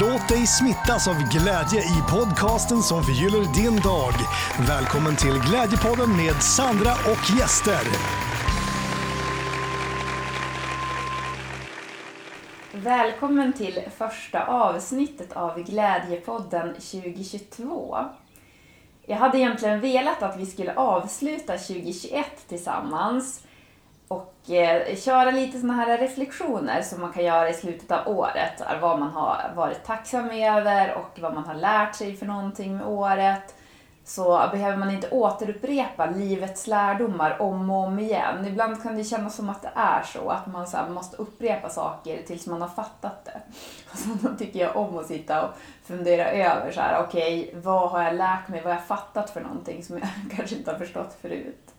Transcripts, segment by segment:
Låt dig smittas av glädje i podcasten som förgyller din dag. Välkommen till Glädjepodden med Sandra och gäster. Välkommen till första avsnittet av Glädjepodden 2022. Jag hade egentligen velat att vi skulle avsluta 2021 tillsammans och eh, köra lite sådana här reflektioner som man kan göra i slutet av året. Vad man har varit tacksam över och vad man har lärt sig för någonting med året. Så behöver man inte återupprepa livets lärdomar om och om igen. Ibland kan det kännas som att det är så, att man så måste upprepa saker tills man har fattat det. Så då tycker jag om att sitta och fundera över så här, okej, okay, vad har jag lärt mig, vad har jag fattat för någonting som jag kanske inte har förstått förut.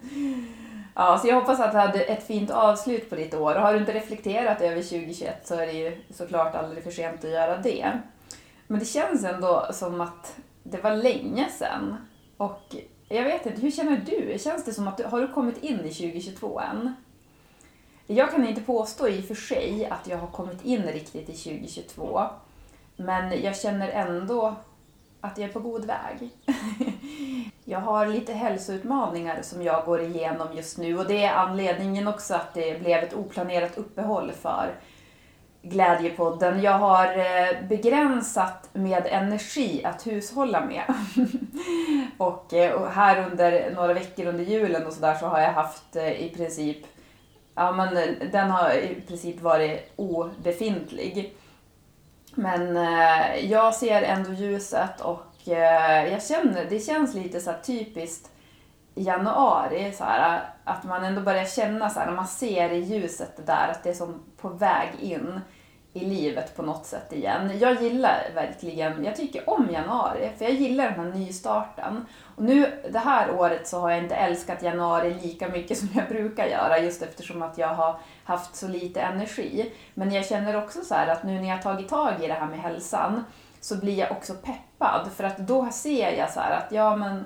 Ja, så jag hoppas att du hade ett fint avslut på ditt år. Och har du inte reflekterat över 2021 så är det ju såklart aldrig för sent att göra det. Men det känns ändå som att det var länge sedan. Och jag vet inte, hur känner du? Känns det som att du, har du kommit in i 2022 än? Jag kan inte påstå i och för sig att jag har kommit in riktigt i 2022. Men jag känner ändå att jag är på god väg. jag har lite hälsoutmaningar som jag går igenom just nu och det är anledningen också att det blev ett oplanerat uppehåll för Glädjepodden. Jag har eh, begränsat med energi att hushålla med. Eh, och, här under några veckor under julen och sådär så har jag haft eh, i princip, ja men den har i princip varit obefintlig. Men eh, jag ser ändå ljuset och eh, jag känner, det känns lite så typiskt januari, så här, att man ändå börjar känna så här, när man ser i ljuset det där, att det är som på väg in i livet på något sätt igen. Jag gillar verkligen, jag tycker om januari, för jag gillar den här nystarten. Och nu det här året så har jag inte älskat januari lika mycket som jag brukar göra, just eftersom att jag har haft så lite energi. Men jag känner också så att nu när jag tagit tag i det här med hälsan, så blir jag också peppad, för att då ser jag så att ja men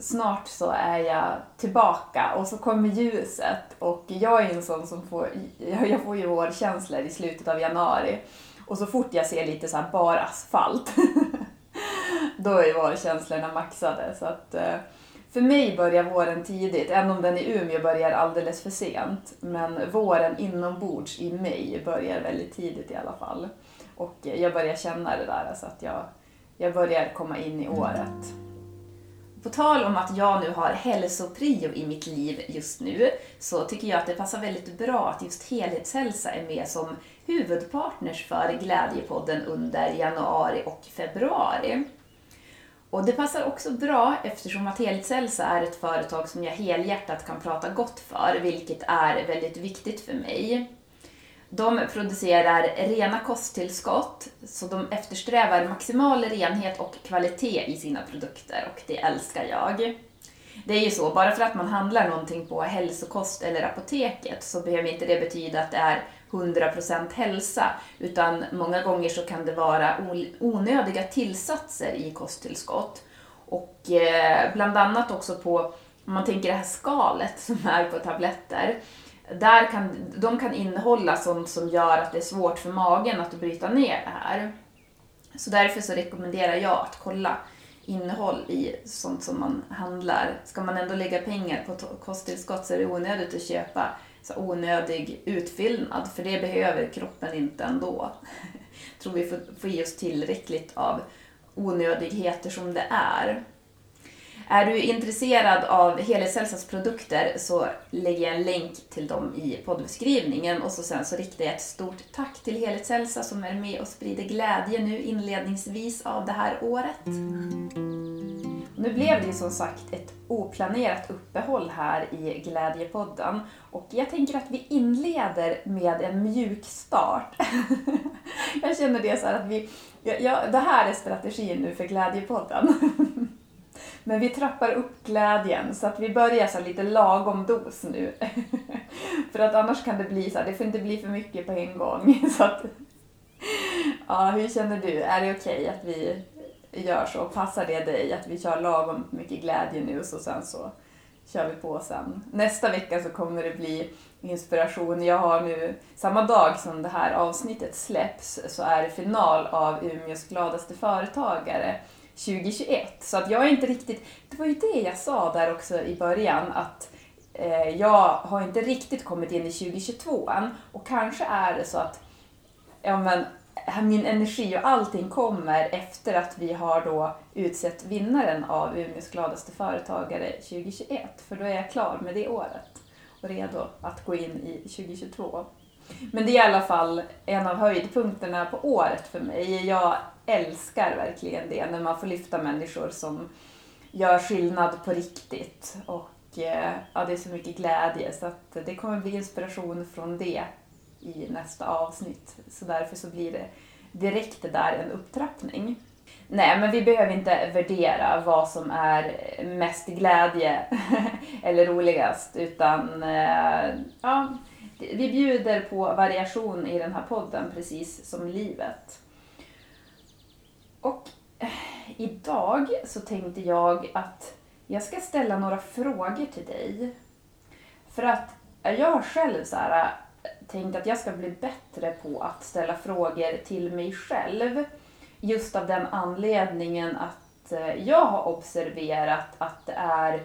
snart så är jag tillbaka och så kommer ljuset och jag är en sån som får, jag får ju vårkänslor i slutet av januari och så fort jag ser lite så här bar asfalt då är vårkänslorna maxade så att eh, för mig börjar våren tidigt, även om den i Umeå börjar alldeles för sent. Men våren inombords i mig börjar väldigt tidigt i alla fall. Och jag börjar känna det där så att jag, jag börjar komma in i året. På tal om att jag nu har hälsoprio i mitt liv just nu så tycker jag att det passar väldigt bra att just helhetshälsa är med som huvudpartners för Glädjepodden under januari och februari. Och det passar också bra eftersom att Helhetshälsa är ett företag som jag helhjärtat kan prata gott för, vilket är väldigt viktigt för mig. De producerar rena kosttillskott, så de eftersträvar maximal renhet och kvalitet i sina produkter och det älskar jag. Det är ju så, bara för att man handlar någonting på hälsokost eller apoteket så behöver inte det betyda att det är 100% hälsa, utan många gånger så kan det vara onödiga tillsatser i kosttillskott. Och eh, bland annat också på, om man tänker det här skalet som är på tabletter, där kan, de kan innehålla sånt som gör att det är svårt för magen att bryta ner det här. Så därför så rekommenderar jag att kolla innehåll i sånt som man handlar. Ska man ändå lägga pengar på kosttillskott så är det onödigt att köpa så onödig utfyllnad, för det behöver kroppen inte ändå. Jag tror vi får, får i oss tillräckligt av onödigheter som det är. Är du intresserad av Helhetshälsans produkter så lägger jag en länk till dem i poddbeskrivningen och så sen så riktar jag ett stort tack till Helhetshälsa som är med och sprider glädje nu inledningsvis av det här året. Nu blev det ju som sagt ett oplanerat uppehåll här i Glädjepodden och jag tänker att vi inleder med en mjuk start. jag känner det så att vi, ja, ja, det här är strategin nu för Glädjepodden. Men vi trappar upp glädjen så att vi börjar så lite lagom dos nu. för att annars kan det bli så här, det får inte bli för mycket på en gång. så att, ja, hur känner du? Är det okej okay att vi gör så? Passar det dig att vi kör lagom mycket glädje nu och så sen så kör vi på sen. Nästa vecka så kommer det bli inspiration. Jag har nu, samma dag som det här avsnittet släpps, så är det final av Umeås gladaste företagare 2021. Så att jag är inte riktigt, det var ju det jag sa där också i början, att eh, jag har inte riktigt kommit in i 2022 än. Och kanske är det så att ja, men, min energi och allting kommer efter att vi har då utsett vinnaren av Umeås gladaste företagare 2021. För då är jag klar med det året och redo att gå in i 2022. Men det är i alla fall en av höjdpunkterna på året för mig. Jag älskar verkligen det, när man får lyfta människor som gör skillnad på riktigt. Och eh, ja, det är så mycket glädje, så att det kommer bli inspiration från det i nästa avsnitt. Så därför så blir det direkt där en upptrappning. Nej, men vi behöver inte värdera vad som är mest glädje eller roligast, utan eh, ja, vi bjuder på variation i den här podden, precis som livet. Och eh, idag så tänkte jag att jag ska ställa några frågor till dig. För att jag har själv så här, eh, tänkt att jag ska bli bättre på att ställa frågor till mig själv. Just av den anledningen att eh, jag har observerat att det är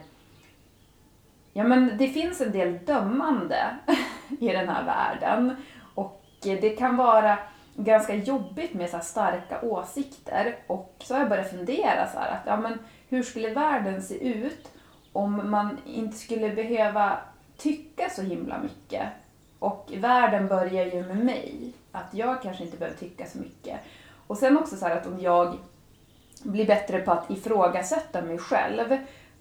Ja men det finns en del dömande i den här världen. Och eh, det kan vara ganska jobbigt med så starka åsikter. Och så har jag börjat fundera så här, att ja, men hur skulle världen se ut om man inte skulle behöva tycka så himla mycket? Och världen börjar ju med mig. Att jag kanske inte behöver tycka så mycket. Och sen också så här att om jag blir bättre på att ifrågasätta mig själv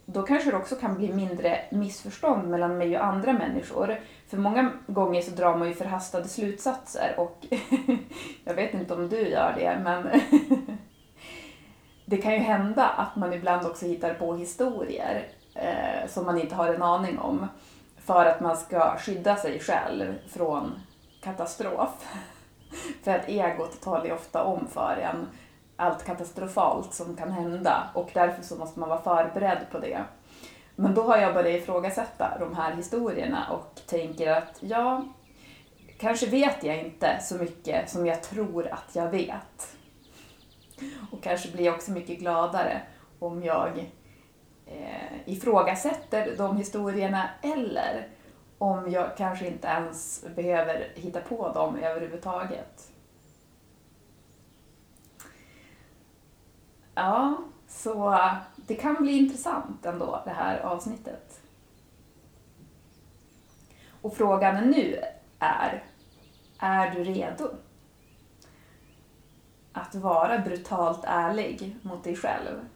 då kanske det också kan bli mindre missförstånd mellan mig och andra människor. För många gånger så drar man ju förhastade slutsatser och jag vet inte om du gör det, men det kan ju hända att man ibland också hittar på historier eh, som man inte har en aning om för att man ska skydda sig själv från katastrof. för att egot talar ju ofta om för en allt katastrofalt som kan hända och därför så måste man vara förberedd på det. Men då har jag börjat ifrågasätta de här historierna och tänker att ja, kanske vet jag inte så mycket som jag tror att jag vet. Och kanske blir jag också mycket gladare om jag eh, ifrågasätter de historierna eller om jag kanske inte ens behöver hitta på dem överhuvudtaget. Ja, så det kan bli intressant ändå, det här avsnittet. Och frågan nu är, är du redo? Att vara brutalt ärlig mot dig själv.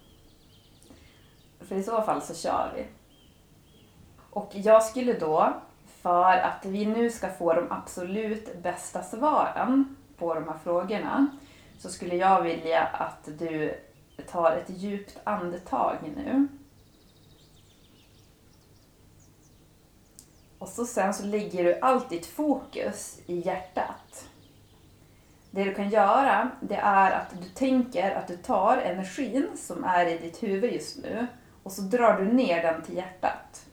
För i så fall så kör vi. Och jag skulle då, för att vi nu ska få de absolut bästa svaren på de här frågorna, så skulle jag vilja att du tar ett djupt andetag nu. Och så sen så lägger du allt ditt fokus i hjärtat. Det du kan göra, det är att du tänker att du tar energin som är i ditt huvud just nu och så drar du ner den till hjärtat.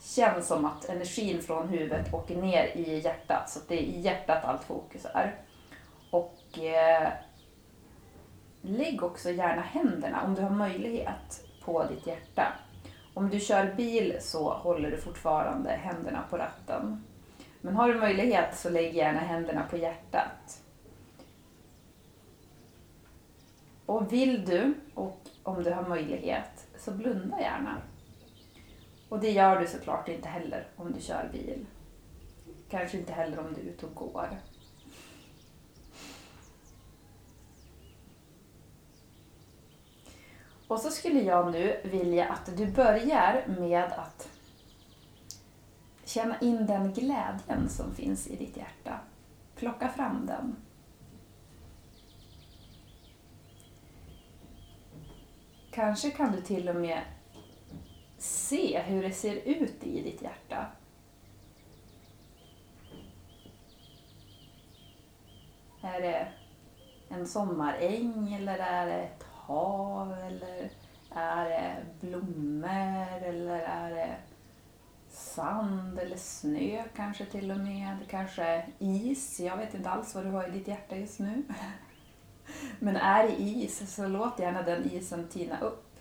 Känn som att energin från huvudet åker ner i hjärtat, så att det är i hjärtat allt fokus är. Och eh, lägg också gärna händerna, om du har möjlighet, på ditt hjärta. Om du kör bil så håller du fortfarande händerna på ratten. Men har du möjlighet så lägg gärna händerna på hjärtat. Och vill du, och om du har möjlighet, så blunda gärna. Och det gör du såklart inte heller om du kör bil. Kanske inte heller om du är ute och går. Och så skulle jag nu vilja att du börjar med att känna in den glädjen som finns i ditt hjärta. Plocka fram den. Kanske kan du till och med se hur det ser ut i ditt hjärta. Är det en sommaräng eller är det ett hav eller Är det blommor eller är det sand eller snö kanske till och med? Kanske is? Jag vet inte alls vad du har i ditt hjärta just nu. Men är det is så låt gärna den isen tina upp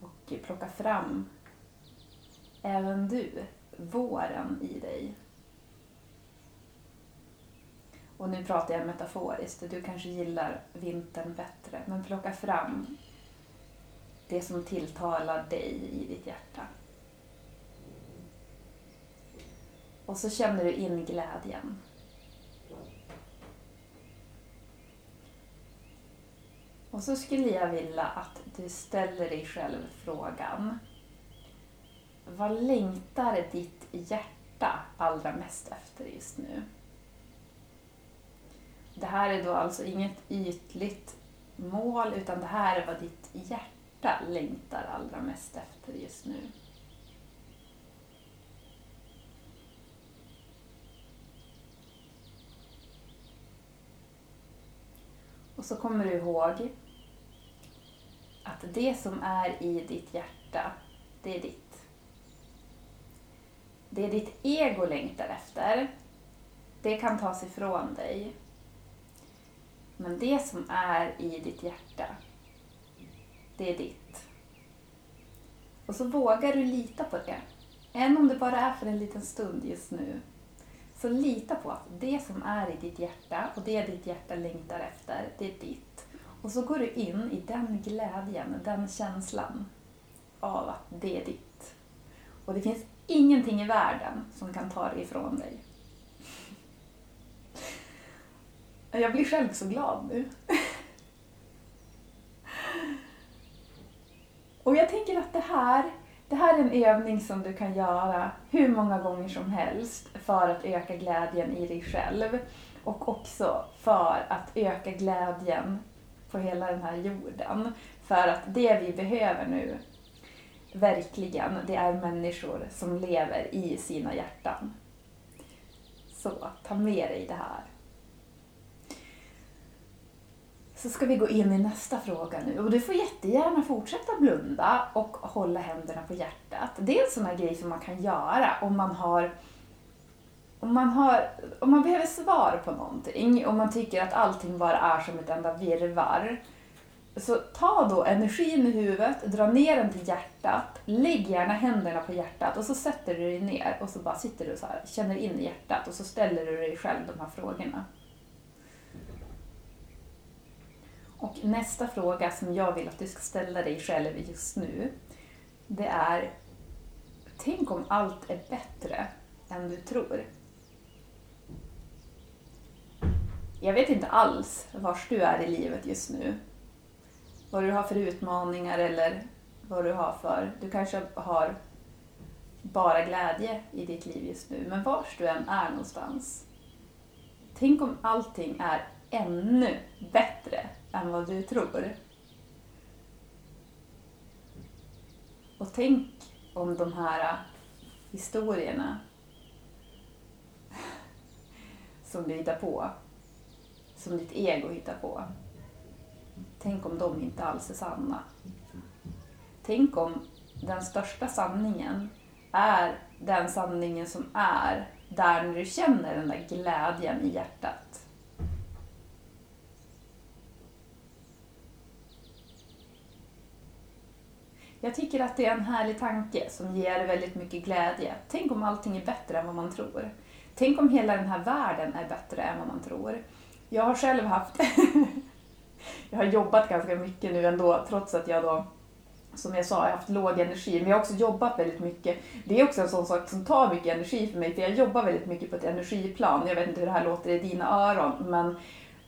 och plocka fram även du våren i dig. Och nu pratar jag metaforiskt, du kanske gillar vintern bättre, men plocka fram det som tilltalar dig i ditt hjärta. Och så känner du in glädjen. Och så skulle jag vilja att du ställer dig själv frågan. Vad längtar ditt hjärta allra mest efter just nu? Det här är då alltså inget ytligt mål, utan det här är vad ditt hjärta längtar allra mest efter just nu. Och så kommer du ihåg att det som är i ditt hjärta, det är ditt. Det ditt ego längtar efter, det kan tas ifrån dig. Men det som är i ditt hjärta, det är ditt. Och så vågar du lita på det. Än om det bara är för en liten stund just nu. Så lita på att det som är i ditt hjärta och det ditt hjärta längtar efter, det är ditt. Och så går du in i den glädjen, den känslan av att det är ditt. Och det finns ingenting i världen som kan ta det ifrån dig. Jag blir själv så glad nu. Och jag tänker att det här, det här är en övning som du kan göra hur många gånger som helst för att öka glädjen i dig själv. Och också för att öka glädjen på hela den här jorden. För att det vi behöver nu, verkligen, det är människor som lever i sina hjärtan. Så, ta med dig det här. Så ska vi gå in i nästa fråga nu. Och du får jättegärna fortsätta blunda och hålla händerna på hjärtat. Det är en sån här grej som man kan göra om man har om man, har, om man behöver svar på någonting och man tycker att allting bara är som ett enda virvar. Så ta då energin i huvudet, dra ner den till hjärtat, lägg gärna händerna på hjärtat och så sätter du dig ner och så bara sitter du så här, känner in hjärtat och så ställer du dig själv de här frågorna. Och nästa fråga som jag vill att du ska ställa dig själv just nu, det är Tänk om allt är bättre än du tror. Jag vet inte alls var du är i livet just nu. Vad du har för utmaningar eller vad du har för... Du kanske har bara glädje i ditt liv just nu, men var du än är någonstans. Tänk om allting är ännu bättre än vad du tror. Och tänk om de här historierna som du hittar på som ditt ego hittar på. Tänk om de inte alls är sanna. Tänk om den största sanningen är den sanningen som är där när du känner den där glädjen i hjärtat. Jag tycker att det är en härlig tanke som ger väldigt mycket glädje. Tänk om allting är bättre än vad man tror. Tänk om hela den här världen är bättre än vad man tror. Jag har själv haft... jag har jobbat ganska mycket nu ändå, trots att jag då, som jag sa, jag har haft låg energi. Men jag har också jobbat väldigt mycket. Det är också en sån sak som tar mycket energi för mig, för jag jobbar väldigt mycket på ett energiplan. Jag vet inte hur det här låter i dina öron, men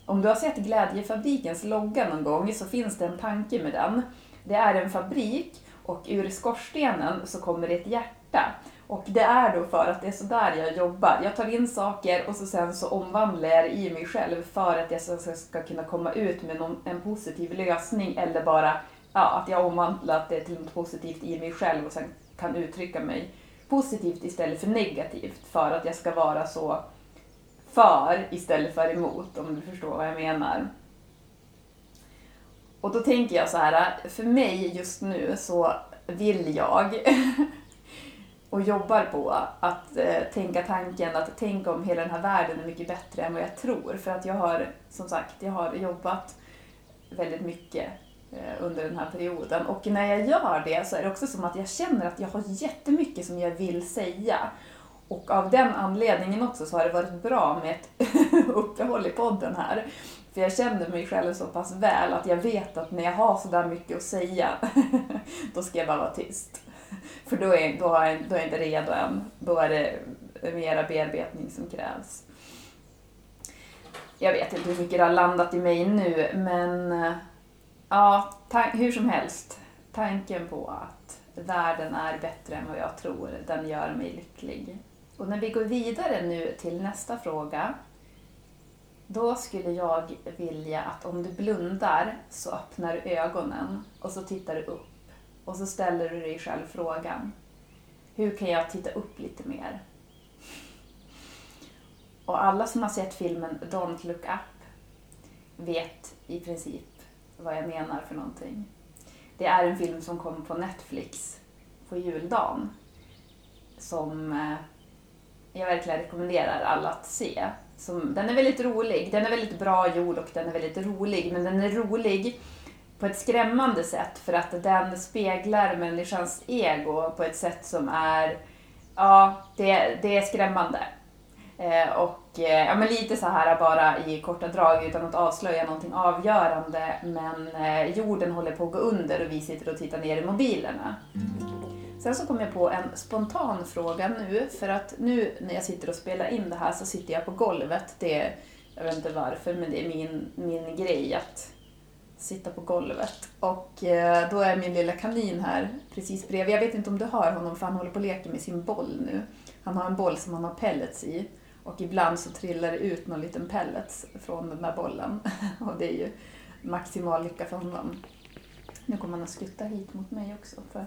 om du har sett Glädjefabrikens logga någon gång så finns det en tanke med den. Det är en fabrik och ur skorstenen så kommer det ett hjärta. Och det är då för att det är så där jag jobbar. Jag tar in saker och så sen så omvandlar jag det i mig själv för att jag ska, ska kunna komma ut med någon, en positiv lösning eller bara ja, att jag omvandlat det till något positivt i mig själv och sen kan uttrycka mig positivt istället för negativt för att jag ska vara så för istället för emot om du förstår vad jag menar. Och då tänker jag så här, för mig just nu så vill jag och jobbar på att eh, tänka tanken att tänka om hela den här världen är mycket bättre än vad jag tror. För att jag har, som sagt, jag har jobbat väldigt mycket eh, under den här perioden. Och när jag gör det så är det också som att jag känner att jag har jättemycket som jag vill säga. Och av den anledningen också så har det varit bra med ett uppehåll i podden här. För jag känner mig själv så pass väl att jag vet att när jag har sådär mycket att säga, då ska jag bara vara tyst. För då är, då, har jag, då är jag inte redo än. Då är det mera bearbetning som krävs. Jag vet inte hur mycket det har landat i mig nu, men eh, ja, hur som helst. Tanken på att världen är bättre än vad jag tror, den gör mig lycklig. Och när vi går vidare nu till nästa fråga då skulle jag vilja att om du blundar så öppnar du ögonen och så tittar du upp och så ställer du dig själv frågan Hur kan jag titta upp lite mer? Och alla som har sett filmen Don't look up vet i princip vad jag menar för någonting. Det är en film som kom på Netflix på juldagen som eh, jag verkligen rekommenderar alla att se. Som, den är väldigt rolig, den är väldigt bra gjord och den är väldigt rolig, men den är rolig på ett skrämmande sätt för att den speglar människans ego på ett sätt som är, ja, det, det är skrämmande. Eh, och eh, ja, men lite så här bara i korta drag utan att avslöja någonting avgörande, men eh, jorden håller på att gå under och vi sitter och tittar ner i mobilerna. Mm. Sen så kom jag på en spontan fråga nu, för att nu när jag sitter och spelar in det här så sitter jag på golvet. Det, jag vet inte varför, men det är min, min grej att sitta på golvet. Och eh, då är min lilla kanin här precis bredvid. Jag vet inte om du hör honom för han håller på och leker med sin boll nu. Han har en boll som han har pellets i. Och ibland så trillar det ut någon liten pellets från den där bollen. Och det är ju maximal lycka för honom. Nu kommer han att skutta hit mot mig också. För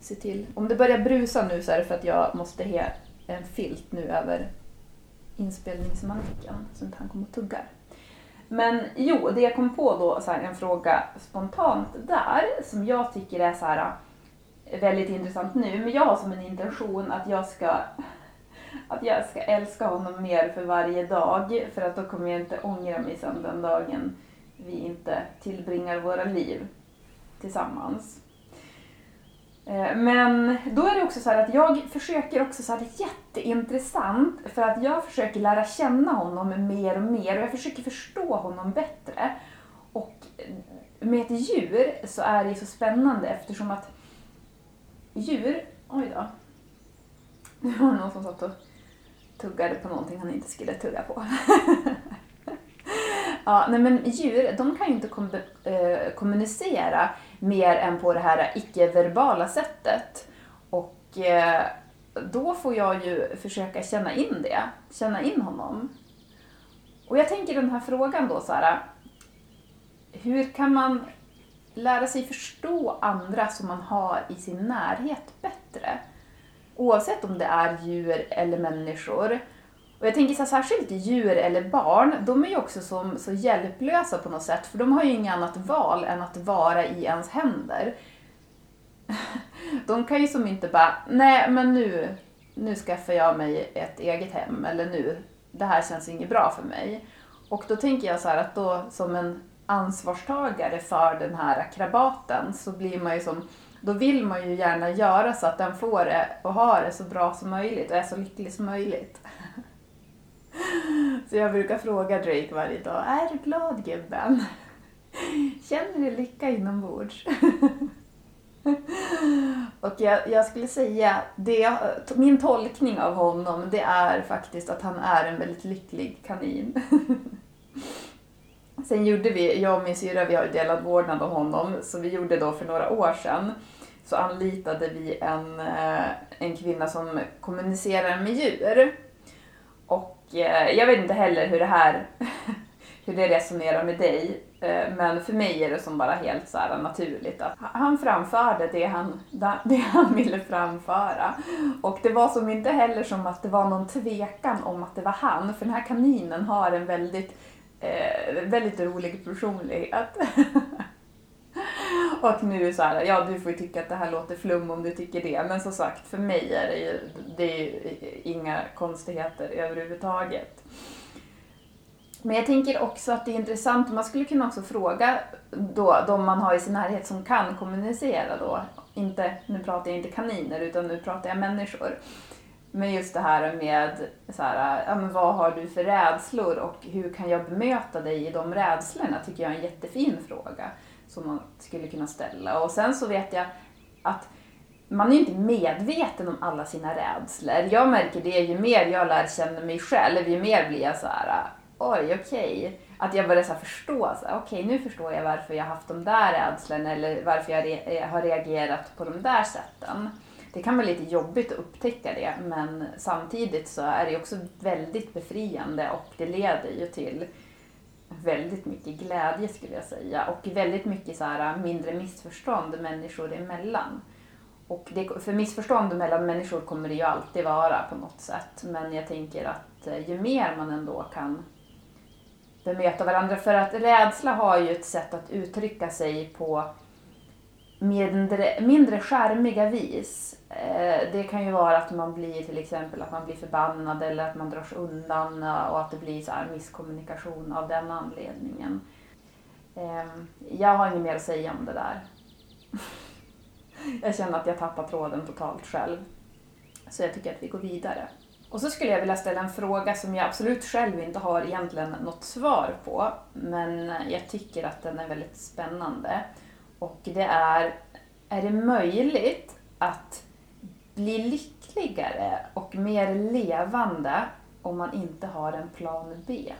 se till. Om det börjar brusa nu så är det för att jag måste ha en filt nu över inspelningsmarken så inte han kommer och tuggar. Men jo, det jag kom på då, så här, en fråga spontant där som jag tycker är så här, eh, väldigt intressant nu. Men jag har som en intention att jag ska att jag ska älska honom mer för varje dag för att då kommer jag inte ångra mig sen den dagen vi inte tillbringar våra liv tillsammans. Eh, men då är det också så att jag försöker också så här, det är jätteintressant för att jag försöker lära känna honom mer och mer och jag försöker förstå honom bättre. Och eh, med ett djur så är det så spännande eftersom att djur, oj då. Det var någon som satt och tuggade på någonting han inte skulle tugga på. ja, nej men djur, de kan ju inte kom eh, kommunicera mer än på det här icke-verbala sättet. Och eh, då får jag ju försöka känna in det, känna in honom. Och jag tänker den här frågan då så här, hur kan man lära sig förstå andra som man har i sin närhet bättre? Oavsett om det är djur eller människor. Och jag tänker så här, särskilt djur eller barn, de är ju också som, så hjälplösa på något sätt, för de har ju inget annat val än att vara i ens händer. De kan ju som inte bara, nej men nu, nu skaffar jag mig ett eget hem, eller nu, det här känns inget bra för mig. Och då tänker jag så här att då som en ansvarstagare för den här akrabaten, så blir man ju som, då vill man ju gärna göra så att den får det och har det så bra som möjligt och är så lycklig som möjligt. Så jag brukar fråga Drake varje dag, är du glad gubben? Känner du lycka inombords? Och jag, jag, skulle säga, det, min tolkning av honom det är faktiskt att han är en väldigt lycklig kanin. Sen gjorde vi, jag och min syra, vi har ju delad vårdnad om honom, så vi gjorde då för några år sedan så anlitade vi en, eh, en kvinna som kommunicerar med djur. Och jag vet inte heller hur det här hur det resonerar med dig. Eh, men för mig är det som bara helt så naturligt att han framförde det han, det han ville framföra. Och det var som inte heller som att det var någon tvekan om att det var han, för den här kaninen har en väldigt, eh, väldigt rolig personlighet. Och nu är så här, ja du får ju tycka att det här låter flum om du tycker det. Men som sagt, för mig är det ju, det är ju inga konstigheter överhuvudtaget. Men jag tänker också att det är intressant, man skulle kunna också fråga då, de man har i sin närhet som kan kommunicera då. Inte, nu pratar jag inte kaniner utan nu pratar jag människor. Men just det här med så här, ja, men vad har du för rädslor och hur kan jag bemöta dig i de rädslorna tycker jag är en jättefin fråga som man skulle kunna ställa. Och sen så vet jag att man är ju inte medveten om alla sina rädslor. Jag märker det, ju mer jag lär känna mig själv, ju mer blir jag så här, oj, okej. Okay. Att jag börjar så förstå, okej okay, nu förstår jag varför jag haft de där rädslorna eller varför jag re eh, har reagerat på de där sätten. Det kan vara lite jobbigt att upptäcka det men samtidigt så är det också väldigt befriande och det leder ju till väldigt mycket glädje skulle jag säga och väldigt mycket så här äh, mindre missförstånd människor emellan. Och det, för missförstånd mellan människor kommer det ju alltid vara på något sätt men jag tänker att äh, ju mer man ändå kan bemöta varandra. För att rädsla har ju ett sätt att uttrycka sig på mindre, mindre skärmiga vis. Eh, det kan ju vara att man blir till exempel att man blir förbannad eller att man drar sig undan eh, och att det blir så här misskommunikation av den anledningen. Ehm, jag har inget mer att säga om det där. Jag känner att jag tappar tråden totalt själv. Så jag tycker att vi går vidare. Och så skulle jag vilja ställa en fråga som jag absolut själv inte har egentligen något svar på, men jag tycker att den är väldigt spännande. Och det är, är det möjligt att bli lyckligare och mer levande om man inte har en plan B?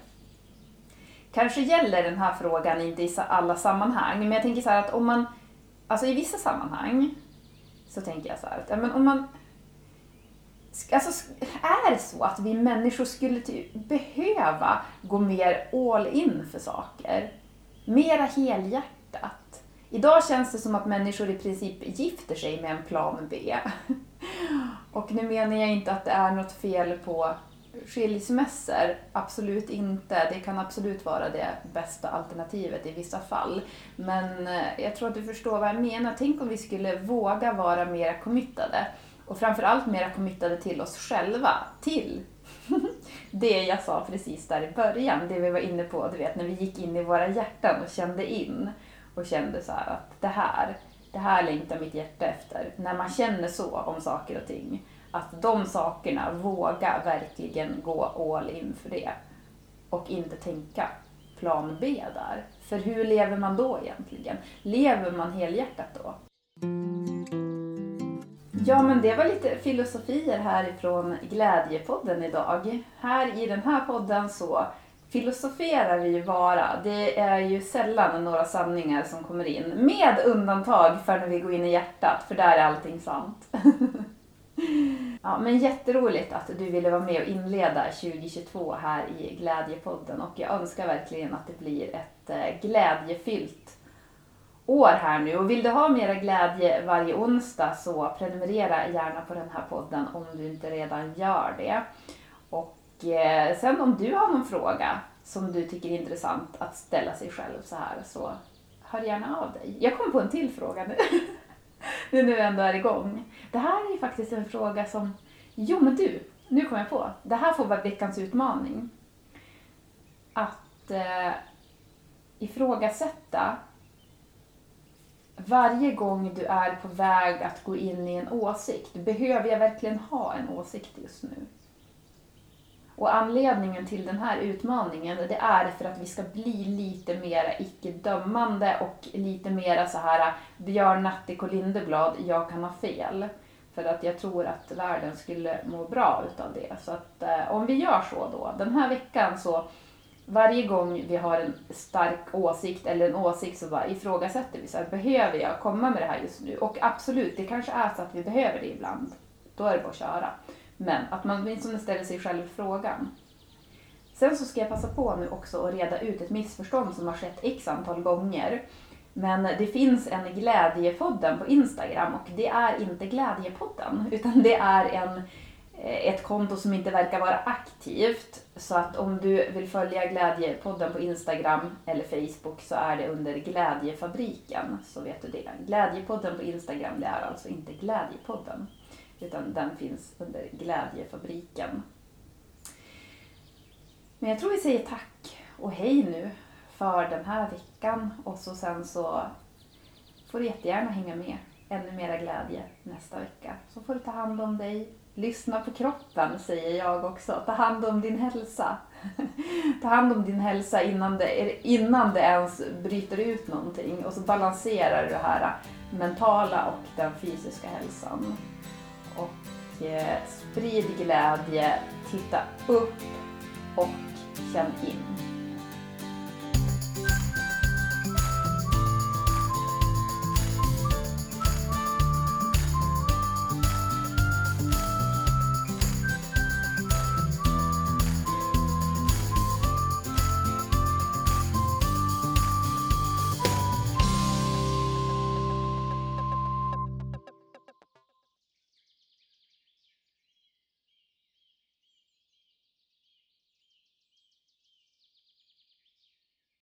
Kanske gäller den här frågan inte i alla sammanhang, men jag tänker så att om man, alltså i vissa sammanhang, så tänker jag så här att ja, men om man Alltså, är det så att vi människor skulle typ behöva gå mer all in för saker? Mera helhjärtat? Idag känns det som att människor i princip gifter sig med en plan B. Och nu menar jag inte att det är något fel på skilsmässor, absolut inte. Det kan absolut vara det bästa alternativet i vissa fall. Men eh, jag tror att du förstår vad jag menar. Tänk om vi skulle våga vara mer committade och framförallt mera committade till oss själva, till det jag sa precis där i början, det vi var inne på, du vet när vi gick in i våra hjärtan och kände in och kände så att det här, det här längtar mitt hjärta efter. När man känner så om saker och ting, att de sakerna, våga verkligen gå all in för det. Och inte tänka plan B där. För hur lever man då egentligen? Lever man helhjärtat då? Ja, men det var lite filosofier härifrån Glädjepodden idag. Här i den här podden så filosoferar vi ju bara. Det är ju sällan några sanningar som kommer in. Med undantag för när vi går in i hjärtat, för där är allting sant. ja, men jätteroligt att du ville vara med och inleda 2022 här i Glädjepodden och jag önskar verkligen att det blir ett eh, glädjefyllt år här nu. Och vill du ha mera glädje varje onsdag så prenumerera gärna på den här podden om du inte redan gör det. Och eh, sen om du har någon fråga som du tycker är intressant att ställa sig själv så här så hör gärna av dig. Jag kom på en till fråga nu. nu när vi ändå är igång. Det här är ju faktiskt en fråga som, jo men du, nu kom jag på. Det här får vara veckans utmaning. Att eh, ifrågasätta varje gång du är på väg att gå in i en åsikt, behöver jag verkligen ha en åsikt just nu? Och anledningen till den här utmaningen, det är för att vi ska bli lite mer icke-dömande och lite mer så här Björn Natthik och Lindeblad, jag kan ha fel. För att jag tror att världen skulle må bra utav det. Så att eh, om vi gör så då, den här veckan så varje gång vi har en stark åsikt eller en åsikt så bara ifrågasätter vi så här, behöver jag komma med det här just nu? Och absolut, det kanske är så att vi behöver det ibland. Då är det bara att köra. Men att man åtminstone ställer sig själv frågan. Sen så ska jag passa på nu också att reda ut ett missförstånd som har skett x antal gånger. Men det finns en Glädjepodden på Instagram och det är inte Glädjepodden utan det är en eh, ett konto som inte verkar vara aktivt. Så att om du vill följa Glädjepodden på Instagram eller Facebook så är det under Glädjefabriken. Så vet du det. Glädjepodden på Instagram det är alltså inte Glädjepodden. Utan den finns under Glädjefabriken. Men jag tror vi säger tack och hej nu för den här veckan och så sen så får du jättegärna hänga med. Ännu mera glädje nästa vecka. Så får du ta hand om dig. Lyssna på kroppen säger jag också. Ta hand om din hälsa. ta hand om din hälsa innan det, innan det ens bryter ut någonting och så balanserar du det här mentala och den fysiska hälsan. Eh, sprid glädje, titta upp och känn in.